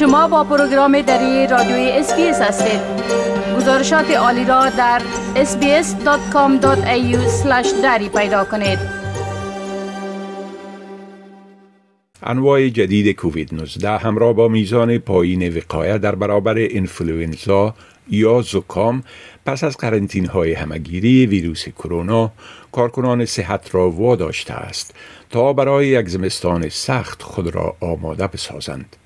شما با پروگرام دری رادیوی SBS هستید گزارشات عالی را در sbs.com.au دری پیدا کنید انواع جدید کووید 19 همراه با میزان پایین وقایه در برابر انفلوئنزا یا زکام پس از قرنطین های همه گیری ویروس کرونا کارکنان صحت را واداشته است تا برای یک زمستان سخت خود را آماده بسازند.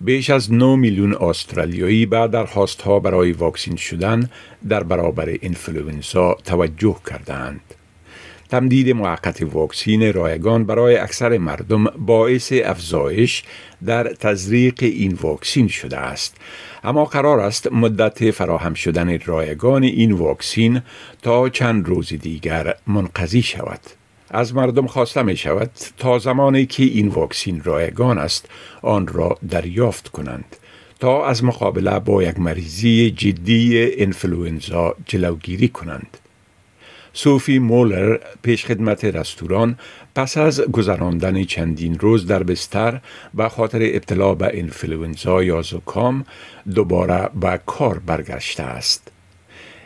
بیش از 9 میلیون استرالیایی به درخواست ها برای واکسین شدن در برابر انفلوئنزا توجه کردند. تمدید موقت واکسین رایگان برای اکثر مردم باعث افزایش در تزریق این واکسین شده است اما قرار است مدت فراهم شدن رایگان این واکسین تا چند روز دیگر منقضی شود از مردم خواسته می شود تا زمانی که این واکسین رایگان است آن را دریافت کنند تا از مقابله با یک مریضی جدی انفلوئنزا جلوگیری کنند سوفی مولر پیشخدمت رستوران پس از گذراندن چندین روز در بستر و خاطر ابتلا به انفلوئنزا یا زکام دوباره به کار برگشته است.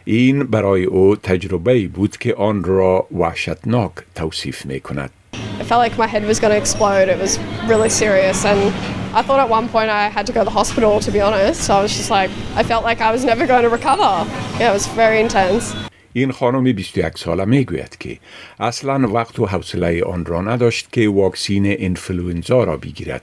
این برای او تجربه بود که آن را وحشتناک توصیف می کند. I felt like my head was going to explode. It was really serious and I thought at one point I had to go to the hospital to be honest. So I was just like I felt like I was never going to recover. Yeah, it was very intense. این خانم 21 ساله می گوید که اصلا وقت و حوصله آن را نداشت که واکسین انفلوئنزا را بگیرد.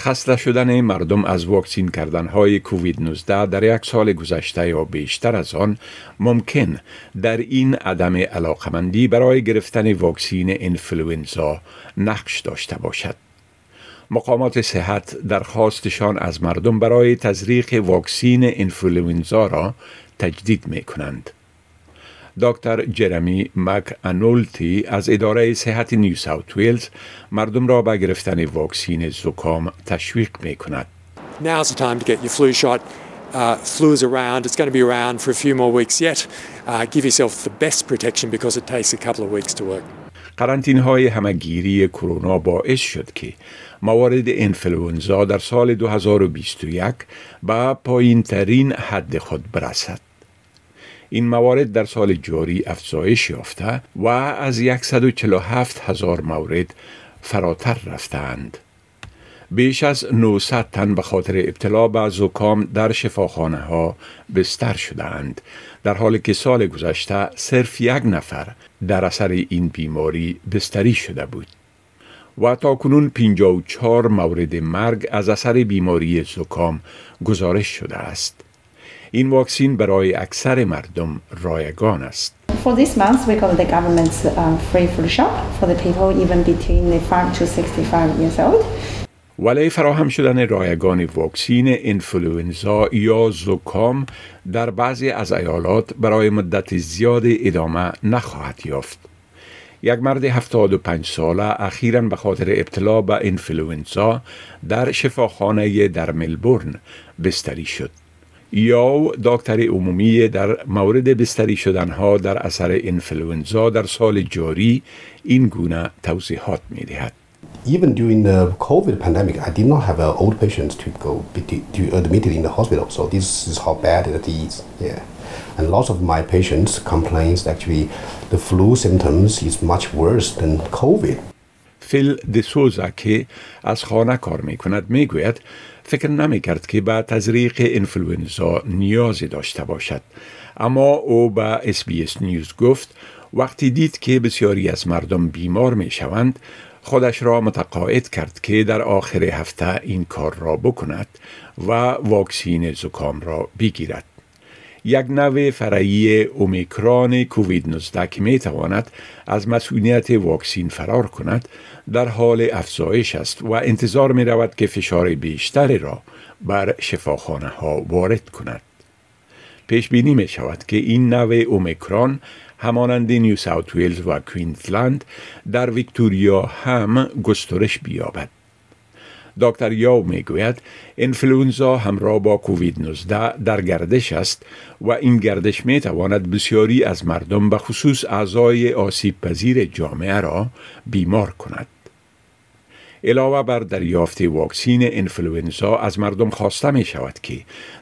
خسته شدن مردم از واکسین کردن های کووید 19 در یک سال گذشته یا بیشتر از آن ممکن در این عدم علاقمندی برای گرفتن واکسین انفلوئنزا نقش داشته باشد. مقامات صحت درخواستشان از مردم برای تزریق واکسین انفلوئنزا را تجدید می کنند. دکتر جرمی مک انولتی از اداره صحت نیو ساوت ویلز مردم را به گرفتن واکسین زکام تشویق می کند. Now's the time to get your flu shot. Uh, flu is around. It's going to be around for a few more weeks yet. Uh, give yourself the best protection because it takes a couple of weeks to work. قرنطین های همگیری کرونا باعث شد که موارد انفلوئنزا در سال 2021 به پایین ترین حد خود برسد. این موارد در سال جاری افزایش یافته و از 147 هزار مورد فراتر رفتند. بیش از 900 تن به خاطر ابتلا به زکام در شفاخانه ها بستر شدند در حالی که سال گذشته صرف یک نفر در اثر این بیماری بستری شده بود. و تا کنون 54 مورد مرگ از اثر بیماری زکام گزارش شده است. این واکسین برای اکثر مردم رایگان است. For this month, we got the government's uh, free flu shot for the people even between the 5 to 65 years old. ولی فراهم شدن رایگان واکسین انفلوئنزا یا زکام در بعضی از ایالات برای مدت زیاد ادامه نخواهد یافت. یک مرد 75 ساله اخیرا به خاطر ابتلا به انفلوئنزا در شفاخانه در ملبورن بستری شد. یا دکتر عمومی در مورد بستری شدنها در اثر انفلوئنزا در سال جاری این گونه توضیحات می دهد. Even during the COVID pandemic, I did not have uh, old patients to go be, to admitted in the hospital. So this is how bad it is. Yeah, and lots of my patients complains actually the flu symptoms is much worse than COVID. فیل دسوزا که از خانه کار می کند می گوید فکر نمی کرد که به تزریق انفلوئنزا نیازی داشته باشد. اما او به SBS News گفت وقتی دید که بسیاری از مردم بیمار می شوند خودش را متقاعد کرد که در آخر هفته این کار را بکند و واکسین زکام را بگیرد. یک نوع فرعی اومیکران کووید 19 که می تواند از مسئولیت واکسین فرار کند در حال افزایش است و انتظار می رود که فشار بیشتری را بر شفاخانه ها وارد کند. پیش بینی می شود که این نوع اومیکران همانند نیو ساوت ویلز و کوینزلند در ویکتوریا هم گسترش بیابد. دکتر یاو می‌گوید انفلوئنزا همراه با کووید 19 در گردش است و این گردش می تواند بسیاری از مردم به خصوص اعضای آسیب پذیر جامعه را بیمار کند. علاوه بر دریافت واکسین انفلوئنزا از مردم خواسته می شود که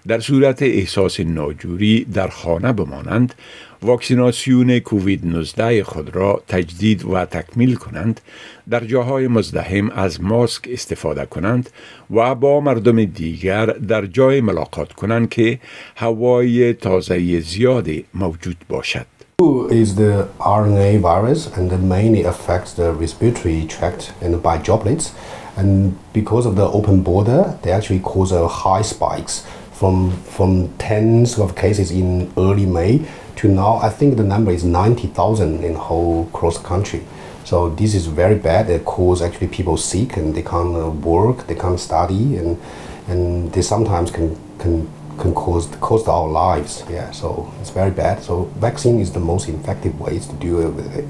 در صورت احساس ناجوری در خانه بمانند واکسیناسیون کووید 19 خود را تجدید و تکمیل کنند در جاهای مزدحم از ماسک استفاده کنند و با مردم دیگر در جای ملاقات کنند که هوای تازه زیادی موجود باشد. Is the RNA virus and mainly affects the respiratory tract and by droplets. And because of the open border, they actually cause a high spikes from from tens of cases in early May to now. I think the number is ninety thousand in whole cross country. So this is very bad. It causes actually people sick and they can't uh, work, they can't study, and and they sometimes can can can cause cost our lives. Yeah, so it's very bad. So vaccine is the most effective ways to deal with it.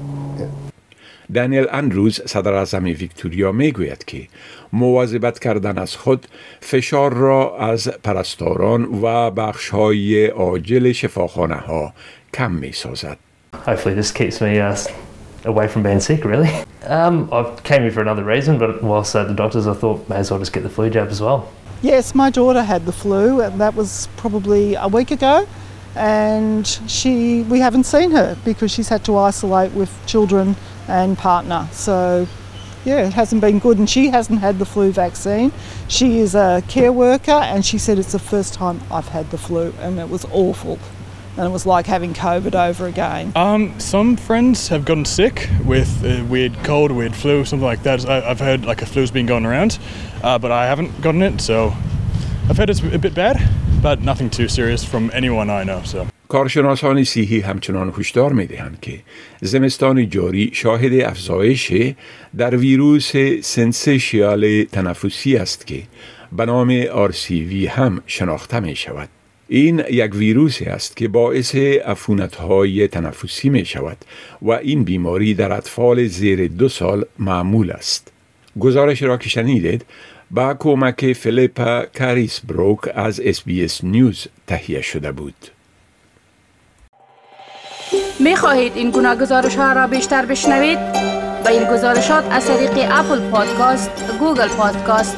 دانیل اندروز صدر اعظم ویکتوریا می گوید که مواظبت کردن از خود فشار را از پرستاران و بخش های عاجل شفاخانه ها کم می سازد. Hopefully this keeps me uh, away from being sick really. Um, I came here for another reason but whilst at the doctors I thought may as well just get the flu jab as well. Yes, my daughter had the flu, and that was probably a week ago. And she, we haven't seen her because she's had to isolate with children and partner. So, yeah, it hasn't been good. And she hasn't had the flu vaccine. She is a care worker, and she said it's the first time I've had the flu, and it was awful And it was like having COVID over again. Um, some friends have gotten sick with a weird cold, weird flu, something like that. I, have heard like a flu's been going around, uh, but I haven't gotten it, so I've heard it's a bit bad, but nothing too serious from anyone I know. So. کارشناسان صحی همچنان هشدار می دهند که زمستان جاری شاهد افزایش در ویروس سنسیشیال تنفسی است که به نام RCV هم شناخته می شود. این یک ویروسی است که باعث عفونت های تنفسی می شود و این بیماری در اطفال زیر دو سال معمول است. گزارش را که شنیدید با کمک فلیپا کاریس بروک از SBS News تهیه شده بود. می خواهید این گونه گزارش ها را بیشتر بشنوید؟ به این گزارشات از طریق Apple Podcast، Google Podcast،